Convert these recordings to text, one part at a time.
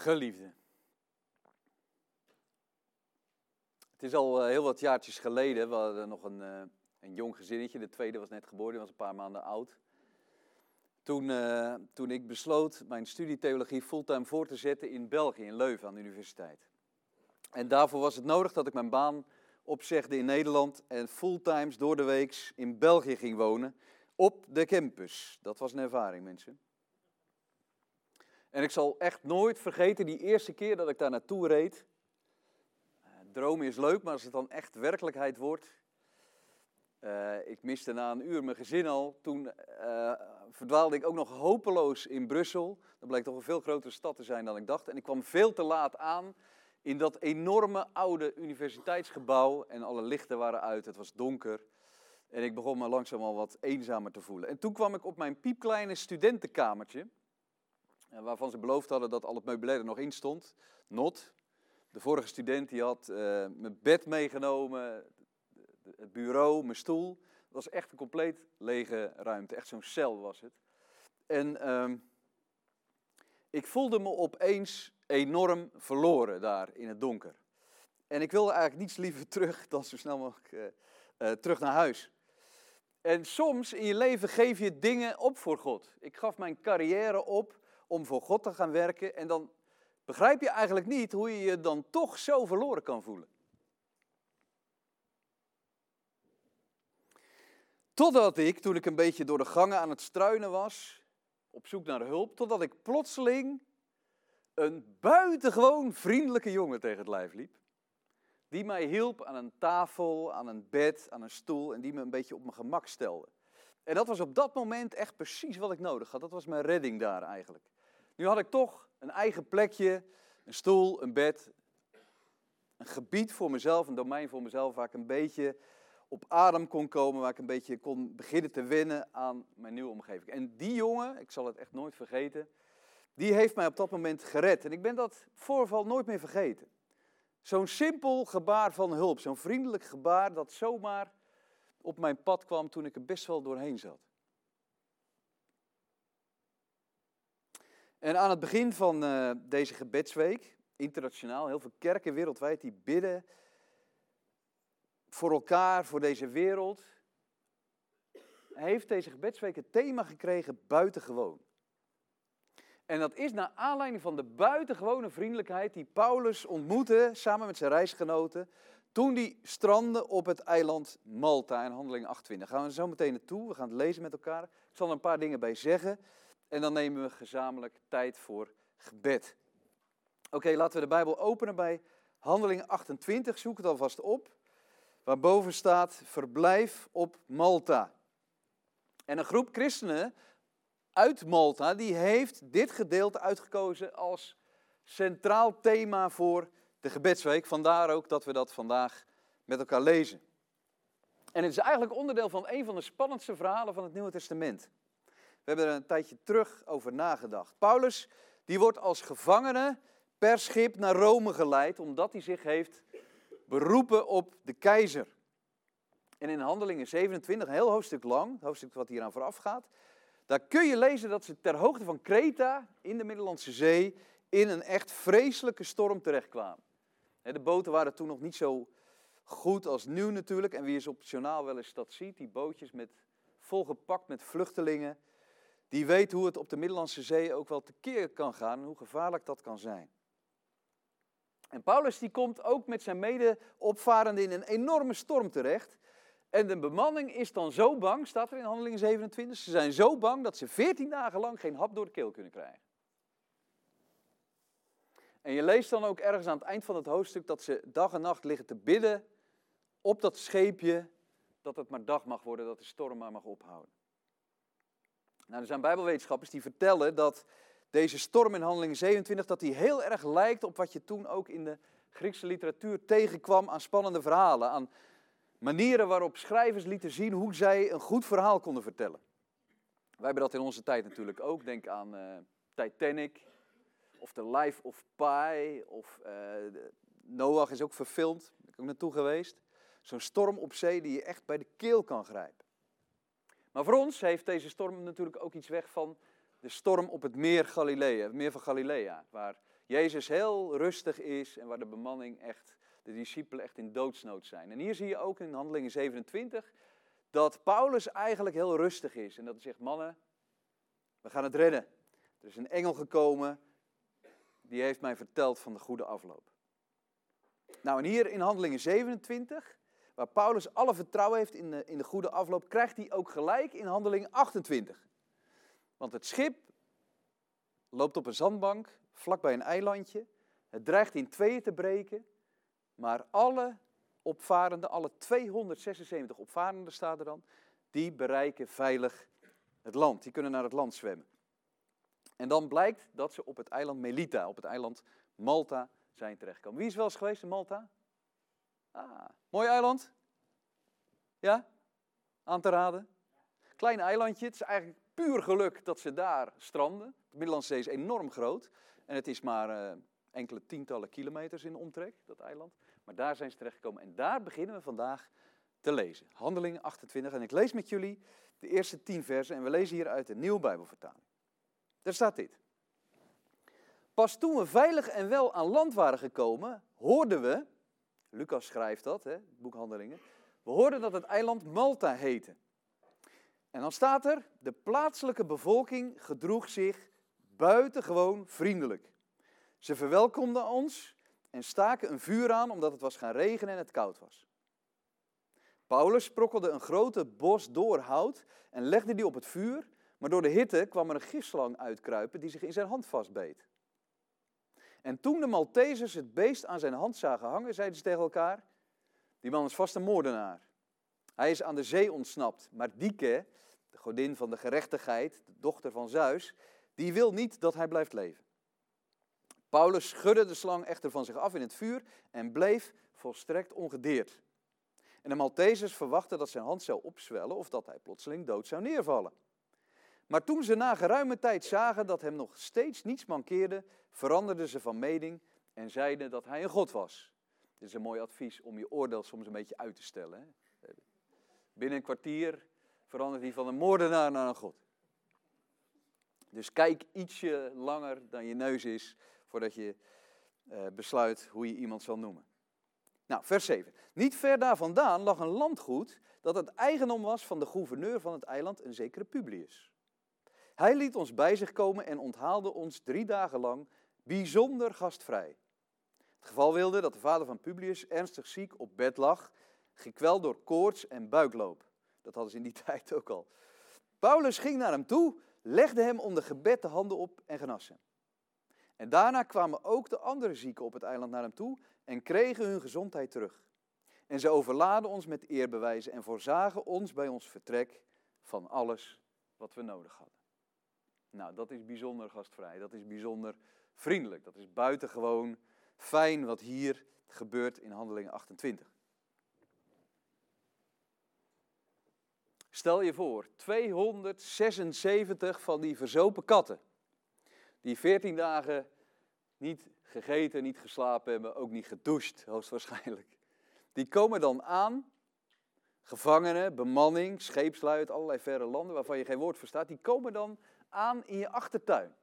Geliefde. Het is al eh, heel wat jaartjes geleden. We hadden nog een, eh, een jong gezinnetje. De tweede was net geboren, die was een paar maanden oud. Toen, eh, toen ik besloot mijn studie theologie fulltime voor te zetten in België, in Leuven aan de universiteit. En daarvoor was het nodig dat ik mijn baan opzegde in Nederland en fulltimes door de weeks in België ging wonen op de campus. Dat was een ervaring, mensen. En ik zal echt nooit vergeten die eerste keer dat ik daar naartoe reed. Uh, dromen is leuk, maar als het dan echt werkelijkheid wordt. Uh, ik miste na een uur mijn gezin al. Toen uh, verdwaalde ik ook nog hopeloos in Brussel. Dat bleek toch een veel grotere stad te zijn dan ik dacht. En ik kwam veel te laat aan in dat enorme oude universiteitsgebouw. En alle lichten waren uit, het was donker. En ik begon me langzaam al wat eenzamer te voelen. En toen kwam ik op mijn piepkleine studentenkamertje. Eh, waarvan ze beloofd hadden dat al het meubilair er nog in stond. Not. De vorige student die had uh, mijn bed meegenomen, het bureau, mijn stoel. Het was echt een compleet lege ruimte. Echt zo'n cel was het. En uh, ik voelde me opeens enorm verloren daar in het donker. En ik wilde eigenlijk niets liever terug dan zo snel mogelijk uh, uh, terug naar huis. En soms in je leven geef je dingen op voor God. Ik gaf mijn carrière op om voor God te gaan werken. En dan begrijp je eigenlijk niet hoe je je dan toch zo verloren kan voelen. Totdat ik, toen ik een beetje door de gangen aan het struinen was, op zoek naar hulp, totdat ik plotseling een buitengewoon vriendelijke jongen tegen het lijf liep. Die mij hielp aan een tafel, aan een bed, aan een stoel en die me een beetje op mijn gemak stelde. En dat was op dat moment echt precies wat ik nodig had. Dat was mijn redding daar eigenlijk. Nu had ik toch een eigen plekje, een stoel, een bed, een gebied voor mezelf, een domein voor mezelf waar ik een beetje op adem kon komen, waar ik een beetje kon beginnen te wennen aan mijn nieuwe omgeving. En die jongen, ik zal het echt nooit vergeten, die heeft mij op dat moment gered. En ik ben dat voorval nooit meer vergeten. Zo'n simpel gebaar van hulp, zo'n vriendelijk gebaar dat zomaar op mijn pad kwam toen ik er best wel doorheen zat. En aan het begin van uh, deze gebedsweek, internationaal, heel veel kerken wereldwijd die bidden voor elkaar, voor deze wereld, heeft deze gebedsweek het thema gekregen buitengewoon. En dat is naar aanleiding van de buitengewone vriendelijkheid die Paulus ontmoette samen met zijn reisgenoten toen die strandde op het eiland Malta in handeling 28. Daar gaan we zo meteen naartoe, we gaan het lezen met elkaar. Ik zal er een paar dingen bij zeggen en dan nemen we gezamenlijk tijd voor gebed. Oké, laten we de Bijbel openen bij handeling 28, zoek het alvast op. Waarboven staat verblijf op Malta. En een groep christenen uit Malta, die heeft dit gedeelte uitgekozen als centraal thema voor de gebedsweek. Vandaar ook dat we dat vandaag met elkaar lezen. En het is eigenlijk onderdeel van een van de spannendste verhalen van het Nieuwe Testament. We hebben er een tijdje terug over nagedacht. Paulus, die wordt als gevangene per schip naar Rome geleid, omdat hij zich heeft beroepen op de keizer. En in Handelingen 27, een heel hoofdstuk lang, het hoofdstuk wat hier aan vooraf gaat, daar kun je lezen dat ze ter hoogte van Kreta in de Middellandse Zee in een echt vreselijke storm terechtkwamen. De boten waren toen nog niet zo goed als nu natuurlijk. En wie is op wel eens dat ziet, die bootjes met, volgepakt met vluchtelingen, die weet hoe het op de Middellandse Zee ook wel tekeer kan gaan en hoe gevaarlijk dat kan zijn. En Paulus die komt ook met zijn mede-opvarenden in een enorme storm terecht. En de bemanning is dan zo bang, staat er in Handelingen 27, ze zijn zo bang dat ze 14 dagen lang geen hap door de keel kunnen krijgen. En je leest dan ook ergens aan het eind van het hoofdstuk dat ze dag en nacht liggen te bidden op dat scheepje, dat het maar dag mag worden, dat de storm maar mag ophouden. Nou, er zijn bijbelwetenschappers die vertellen dat deze storm in handeling 27, dat die heel erg lijkt op wat je toen ook in de Griekse literatuur tegenkwam aan spannende verhalen, aan manieren waarop schrijvers lieten zien hoe zij een goed verhaal konden vertellen. Wij hebben dat in onze tijd natuurlijk ook. Denk aan uh, Titanic, of The Life of Pi, of uh, Noach is ook verfilmd, daar ben ik ook naartoe geweest. Zo'n storm op zee die je echt bij de keel kan grijpen. Maar voor ons heeft deze storm natuurlijk ook iets weg van de storm op het meer Galilea, het meer van Galilea, waar Jezus heel rustig is en waar de bemanning echt, de discipelen echt in doodsnood zijn. En hier zie je ook in Handelingen 27 dat Paulus eigenlijk heel rustig is. En dat hij zegt, mannen, we gaan het redden. Er is een engel gekomen, die heeft mij verteld van de goede afloop. Nou, en hier in Handelingen 27, waar Paulus alle vertrouwen heeft in de, in de goede afloop, krijgt hij ook gelijk in Handelingen 28. Want het schip loopt op een zandbank, vlakbij een eilandje. Het dreigt in tweeën te breken, maar alle opvarenden, alle 276 opvarenden staat er dan, die bereiken veilig het land. Die kunnen naar het land zwemmen. En dan blijkt dat ze op het eiland Melita, op het eiland Malta, zijn terechtgekomen. Wie is wel eens geweest in Malta? Ah, mooi eiland? Ja? Aan te raden? Klein eilandje, het is eigenlijk puur geluk dat ze daar stranden. De Middellandse Zee is enorm groot en het is maar uh, enkele tientallen kilometers in de omtrek, dat eiland. Maar daar zijn ze terechtgekomen en daar beginnen we vandaag te lezen. Handelingen 28 en ik lees met jullie de eerste tien versen en we lezen hier uit de Nieuwe Bijbelvertaling. Daar staat dit. Pas toen we veilig en wel aan land waren gekomen, hoorden we, Lucas schrijft dat, hè, boekhandelingen, we hoorden dat het eiland Malta heette. En dan staat er, de plaatselijke bevolking gedroeg zich buitengewoon vriendelijk. Ze verwelkomden ons en staken een vuur aan omdat het was gaan regenen en het koud was. Paulus sprokkelde een grote bos doorhout en legde die op het vuur, maar door de hitte kwam er een gifslang uitkruipen die zich in zijn hand vastbeet. En toen de Maltesers het beest aan zijn hand zagen hangen, zeiden ze tegen elkaar: Die man is vast een moordenaar. Hij is aan de zee ontsnapt, maar Dieke, de godin van de gerechtigheid, de dochter van Zeus, die wil niet dat hij blijft leven. Paulus schudde de slang echter van zich af in het vuur en bleef volstrekt ongedeerd. En de Maltesers verwachten dat zijn hand zou opzwellen of dat hij plotseling dood zou neervallen. Maar toen ze na geruime tijd zagen dat hem nog steeds niets mankeerde, veranderden ze van mening en zeiden dat hij een god was. Dit is een mooi advies om je oordeel soms een beetje uit te stellen. Hè? Binnen een kwartier verandert hij van een moordenaar naar een god. Dus kijk ietsje langer dan je neus is voordat je uh, besluit hoe je iemand zal noemen. Nou, vers 7. Niet ver daar vandaan lag een landgoed dat het eigendom was van de gouverneur van het eiland, een zekere Publius. Hij liet ons bij zich komen en onthaalde ons drie dagen lang bijzonder gastvrij. Het geval wilde dat de vader van Publius ernstig ziek op bed lag, gekweld door koorts en buikloop. Dat hadden ze in die tijd ook al. Paulus ging naar hem toe, legde hem onder gebed de handen op en genas hem. En daarna kwamen ook de andere zieken op het eiland naar hem toe en kregen hun gezondheid terug. En ze overladen ons met eerbewijzen en voorzagen ons bij ons vertrek van alles wat we nodig hadden. Nou, dat is bijzonder gastvrij, dat is bijzonder vriendelijk, dat is buitengewoon fijn wat hier gebeurt in Handelingen 28. Stel je voor, 276 van die verzopen katten, die 14 dagen niet gegeten, niet geslapen hebben, ook niet gedoucht, hoogstwaarschijnlijk. Die komen dan aan, gevangenen, bemanning, scheepslui allerlei verre landen waarvan je geen woord verstaat, die komen dan aan in je achtertuin.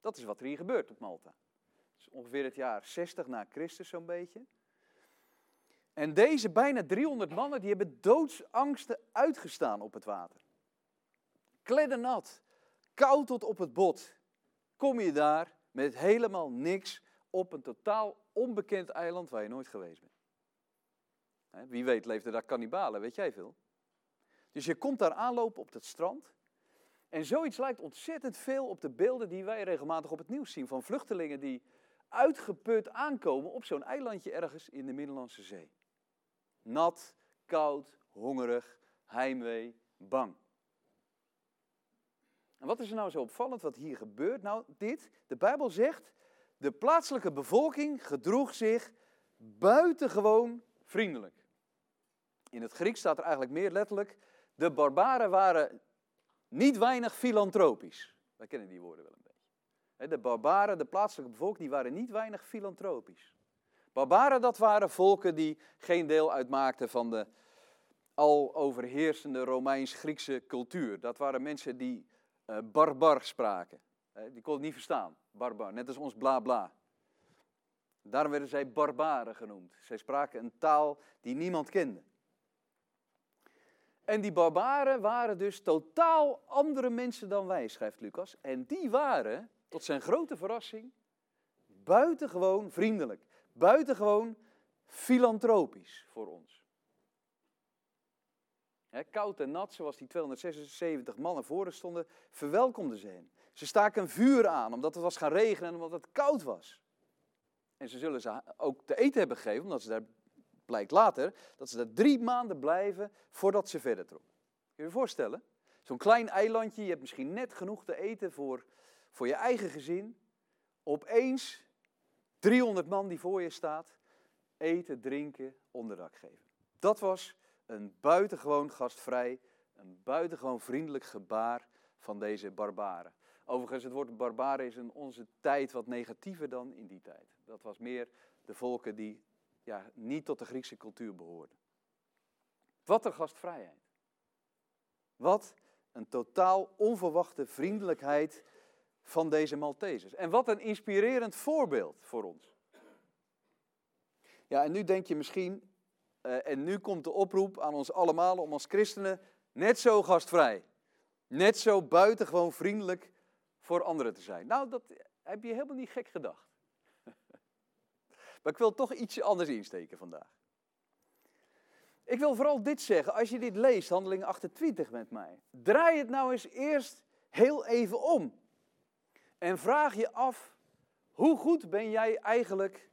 Dat is wat er hier gebeurt op Malta. Dat is ongeveer het jaar 60 na Christus zo'n beetje. En deze bijna 300 mannen die hebben doodsangsten uitgestaan op het water. Kleddernat, koud tot op het bot. Kom je daar met helemaal niks op een totaal onbekend eiland waar je nooit geweest bent. Wie weet leefden daar kannibalen, weet jij veel. Dus je komt daar aanlopen op het strand. En zoiets lijkt ontzettend veel op de beelden die wij regelmatig op het nieuws zien van vluchtelingen die uitgeput aankomen op zo'n eilandje ergens in de Middellandse Zee. Nat, koud, hongerig, heimwee, bang. En wat is er nou zo opvallend wat hier gebeurt? Nou, dit. De Bijbel zegt, de plaatselijke bevolking gedroeg zich buitengewoon vriendelijk. In het Grieks staat er eigenlijk meer letterlijk, de barbaren waren niet weinig filantropisch. Wij kennen die woorden wel een beetje. De barbaren, de plaatselijke bevolking, die waren niet weinig filantropisch. Barbaren, dat waren volken die geen deel uitmaakten van de al overheersende Romeins-Griekse cultuur. Dat waren mensen die uh, barbar spraken. Die konden niet verstaan, barbar, net als ons bla bla. Daarom werden zij barbaren genoemd. Zij spraken een taal die niemand kende. En die barbaren waren dus totaal andere mensen dan wij, schrijft Lucas. En die waren, tot zijn grote verrassing, buitengewoon vriendelijk. Buitengewoon filantropisch voor ons. koud en nat, zoals die 276 mannen voor stonden, verwelkomden ze hen. Ze staken een vuur aan omdat het was gaan regenen en omdat het koud was. En ze zullen ze ook te eten hebben gegeven, omdat ze daar, blijkt later, dat ze daar drie maanden blijven voordat ze verder trokken. Kun je je voorstellen? Zo'n klein eilandje, je hebt misschien net genoeg te eten voor, voor je eigen gezin. Opeens 300 man die voor je staat, eten, drinken, onderdak geven. Dat was een buitengewoon gastvrij, een buitengewoon vriendelijk gebaar van deze barbaren. Overigens, het woord barbaren is in onze tijd wat negatiever dan in die tijd. Dat was meer de volken die ja, niet tot de Griekse cultuur behoorden. Wat een gastvrijheid. Wat een totaal onverwachte vriendelijkheid van deze Maltesers. En wat een inspirerend voorbeeld voor ons. Ja, en nu denk je misschien, uh, en nu komt de oproep aan ons allemaal om als christenen net zo gastvrij, net zo buitengewoon vriendelijk voor anderen te zijn. Nou, dat heb je helemaal niet gek gedacht. Maar ik wil toch iets anders insteken vandaag. Ik wil vooral dit zeggen, als je dit leest, handeling 28 met mij. Draai het nou eens eerst heel even om. En vraag je af, hoe goed ben jij eigenlijk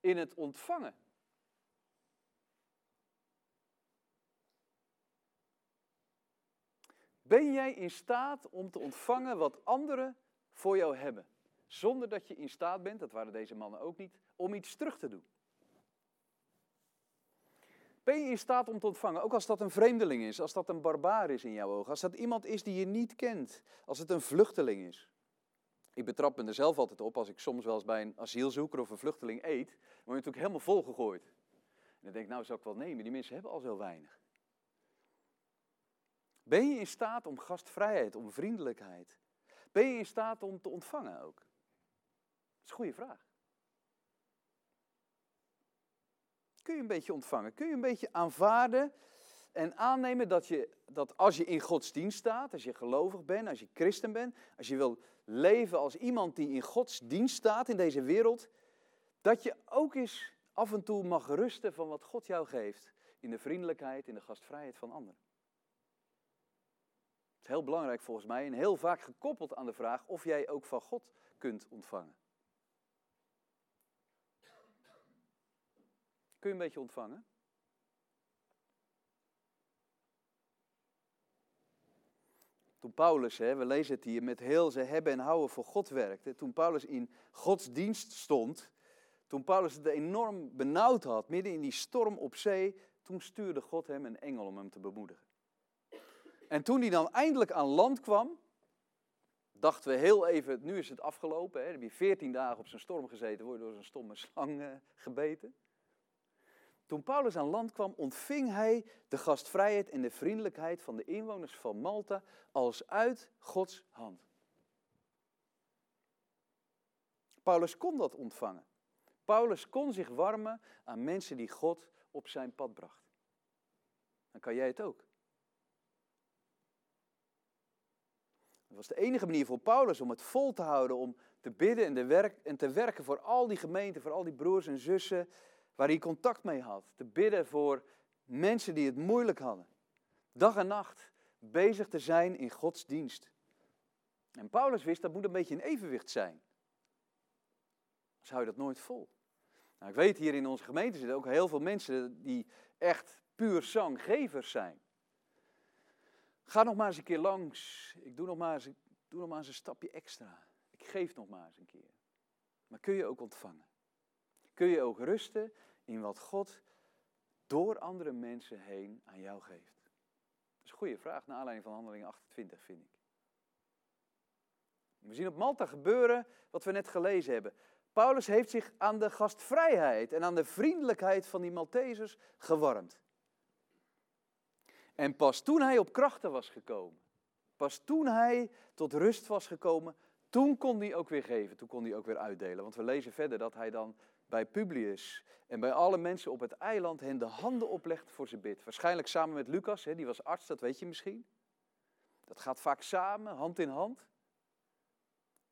in het ontvangen? Ben jij in staat om te ontvangen wat anderen voor jou hebben? Zonder dat je in staat bent, dat waren deze mannen ook niet, om iets terug te doen. Ben je in staat om te ontvangen, ook als dat een vreemdeling is, als dat een barbaar is in jouw ogen, als dat iemand is die je niet kent, als het een vluchteling is? Ik betrap me er zelf altijd op als ik soms wel eens bij een asielzoeker of een vluchteling eet, dan word je natuurlijk helemaal volgegooid. En dan denk ik, nou zou ik wel nemen, die mensen hebben al zo weinig. Ben je in staat om gastvrijheid, om vriendelijkheid? Ben je in staat om te ontvangen ook? Is een goede vraag. Kun je een beetje ontvangen? Kun je een beetje aanvaarden en aannemen dat, je, dat als je in Gods dienst staat, als je gelovig bent, als je christen bent, als je wil leven als iemand die in Gods dienst staat in deze wereld, dat je ook eens af en toe mag rusten van wat God jou geeft in de vriendelijkheid, in de gastvrijheid van anderen. Het is heel belangrijk volgens mij en heel vaak gekoppeld aan de vraag of jij ook van God kunt ontvangen. Kun je een beetje ontvangen? Toen Paulus, hè, we lezen het hier, met heel zijn hebben en houden voor God werkte. Toen Paulus in Gods dienst stond. Toen Paulus het enorm benauwd had, midden in die storm op zee. Toen stuurde God hem een engel om hem te bemoedigen. En toen hij dan eindelijk aan land kwam, dachten we heel even, nu is het afgelopen. Hè? Dan heb je veertien dagen op zijn storm gezeten, word door zo'n stomme slang gebeten. Toen Paulus aan land kwam, ontving hij de gastvrijheid en de vriendelijkheid van de inwoners van Malta als uit Gods hand. Paulus kon dat ontvangen. Paulus kon zich warmen aan mensen die God op zijn pad bracht. Dan kan jij het ook. Dat was de enige manier voor Paulus om het vol te houden, om te bidden en, te werken voor al die gemeenten, voor al die broers en zussen waar hij contact mee had. Te bidden voor mensen die het moeilijk hadden. Dag en nacht bezig te zijn in Gods dienst. En Paulus wist dat moet een beetje in evenwicht zijn. Anders hou je dat nooit vol. Nou, ik weet hier in onze gemeente zitten ook heel veel mensen die echt puur zanggevers zijn. Ga nog maar eens een keer langs. Ik doe nog maar eens, doe nog maar eens een stapje extra. Ik geef nog maar eens een keer. Maar kun je ook ontvangen? Kun je ook rusten in wat God door andere mensen heen aan jou geeft? Dat is een goede vraag naar aanleiding van handeling 28, vind ik. We zien op Malta gebeuren wat we net gelezen hebben. Paulus heeft zich aan de gastvrijheid en aan de vriendelijkheid van die Maltesers gewarmd. En pas toen hij op krachten was gekomen, pas toen hij tot rust was gekomen, Toen kon hij ook weer geven, toen kon hij ook weer uitdelen. Want we lezen verder dat hij dan bij Publius en bij alle mensen op het eiland hen de handen oplegt voor zijn bid. Waarschijnlijk samen met Lucas, die was arts, dat weet je misschien. Dat gaat vaak samen, hand in hand.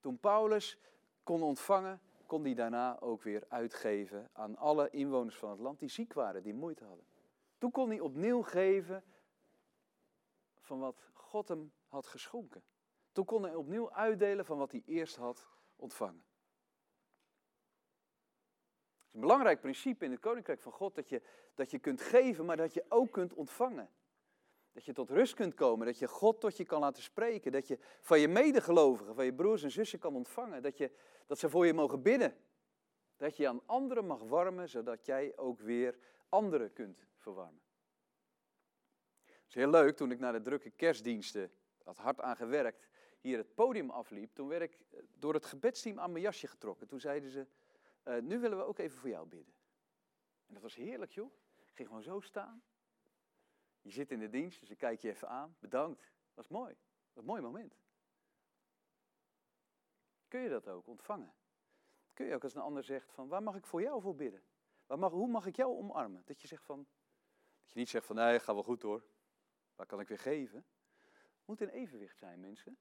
Toen Paulus kon ontvangen, kon hij daarna ook weer uitgeven aan alle inwoners van het land die ziek waren, die moeite hadden. Toen kon hij opnieuw geven van wat God hem had geschonken. Toen kon hij opnieuw uitdelen van wat hij eerst had ontvangen. Is een belangrijk principe in het koninkrijk van God dat je, dat je kunt geven, maar dat je ook kunt ontvangen. Dat je tot rust kunt komen, dat je God tot je kan laten spreken, dat je van je medegelovigen, van je broers en zussen kan ontvangen, dat, je, dat ze voor je mogen bidden. Dat je aan anderen mag warmen, zodat jij ook weer anderen kunt verwarmen. Het is heel leuk, toen ik naar de drukke kerstdiensten had hard aan gewerkt, hier het podium afliep, toen werd ik door het gebedsteam aan mijn jasje getrokken. Toen zeiden ze, uh, nu willen we ook even voor jou bidden. En dat was heerlijk joh. Ik ging gewoon zo staan. Je zit in de dienst, dus ik kijk je even aan. Bedankt. Dat was mooi. Was een mooi moment. Kun je dat ook ontvangen? Kun je ook als een ander zegt van, waar mag ik voor jou voor bidden? Waar mag, hoe mag ik jou omarmen? Dat je zegt van, dat je niet zegt van, nee, gaat wel goed hoor. Waar kan ik weer geven? Het moet in evenwicht zijn, mensen.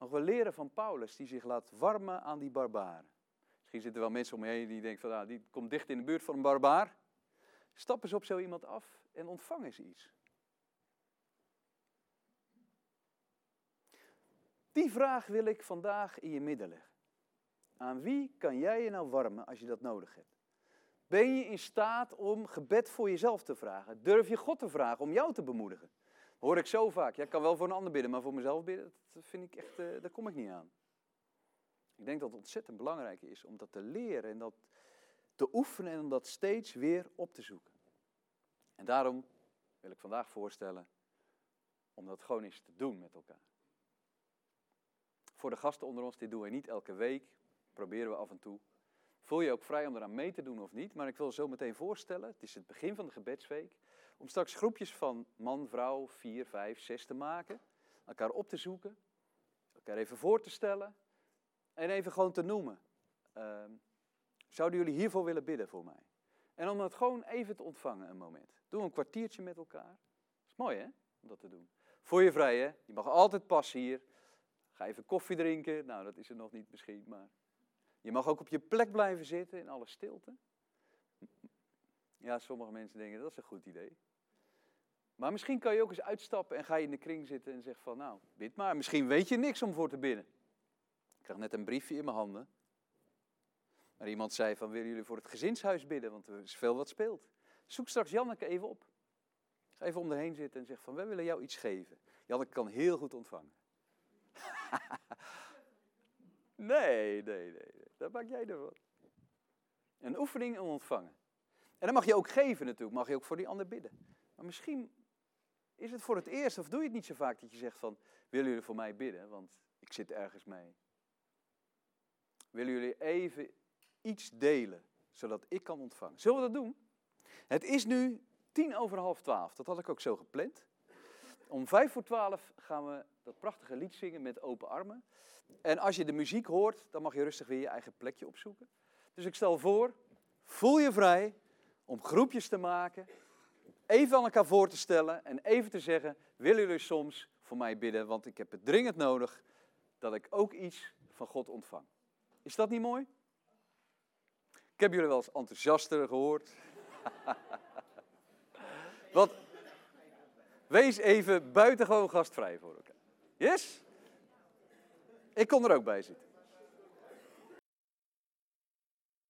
Mogen we leren van Paulus, die zich laat warmen aan die barbaren. Misschien zitten wel mensen om me heen die denken van, nou, die komt dicht in de buurt van een barbaar. Stap eens op zo iemand af en ontvang eens iets. Die vraag wil ik vandaag in je midden leggen. Aan wie kan jij je nou warmen als je dat nodig hebt? Ben je in staat om gebed voor jezelf te vragen? Durf je God te vragen om jou te bemoedigen? Hoor ik zo vaak. Ja, ik kan wel voor een ander bidden, maar voor mezelf bidden, dat vind ik echt, uh, daar kom ik niet aan. Ik denk dat het ontzettend belangrijk is om dat te leren en dat te oefenen en om dat steeds weer op te zoeken. En daarom wil ik vandaag voorstellen om dat gewoon eens te doen met elkaar. Voor de gasten onder ons, dit doen we niet elke week, proberen we af en toe. Voel je ook vrij om eraan mee te doen of niet, maar ik wil zo meteen voorstellen, het is het begin van de gebedsweek, om straks groepjes van man, vrouw, vier, vijf, zes te maken, elkaar op te zoeken, elkaar even voor te stellen en even gewoon te noemen. Uh, zouden jullie hiervoor willen bidden voor mij? En om het gewoon even te ontvangen een moment. Doe een kwartiertje met elkaar. Dat is mooi hè, om dat te doen. Voor je vrij hè, je mag altijd passen hier. Ga even koffie drinken, nou dat is er nog niet misschien, maar... Je mag ook op je plek blijven zitten in alle stilte. Ja, sommige mensen denken dat is een goed idee. Maar misschien kan je ook eens uitstappen en ga je in de kring zitten en zeg van nou, bid maar. Misschien weet je niks om voor te bidden. Ik krijg net een briefje in mijn handen. Maar iemand zei van willen jullie voor het gezinshuis bidden, want er is veel wat speelt. Zoek straks Janneke even op. Ga even om heen zitten en zeg van wij willen jou iets geven. Janneke kan heel goed ontvangen. nee, nee, nee, nee. Dat maak jij ervan. Een oefening om ontvangen. En dan mag je ook geven natuurlijk, mag je ook voor die ander bidden. Maar misschien is het voor het eerst, of doe je het niet zo vaak, dat je zegt van, willen jullie voor mij bidden, want ik zit ergens mee. Willen jullie even iets delen, zodat ik kan ontvangen? Zullen we dat doen? Het is nu tien over half twaalf, dat had ik ook zo gepland. Om vijf voor twaalf gaan we dat prachtige lied zingen met open armen. En als je de muziek hoort, dan mag je rustig weer je eigen plekje opzoeken. Dus ik stel voor, voel je vrij om groepjes te maken even aan elkaar voor te stellen en even te zeggen, willen jullie soms voor mij bidden, want ik heb het dringend nodig dat ik ook iets van God ontvang. Is dat niet mooi? Ik heb jullie wel eens enthousiaster gehoord. Want wees even buitengewoon gastvrij voor elkaar. Yes? Ik kon er ook bij zitten.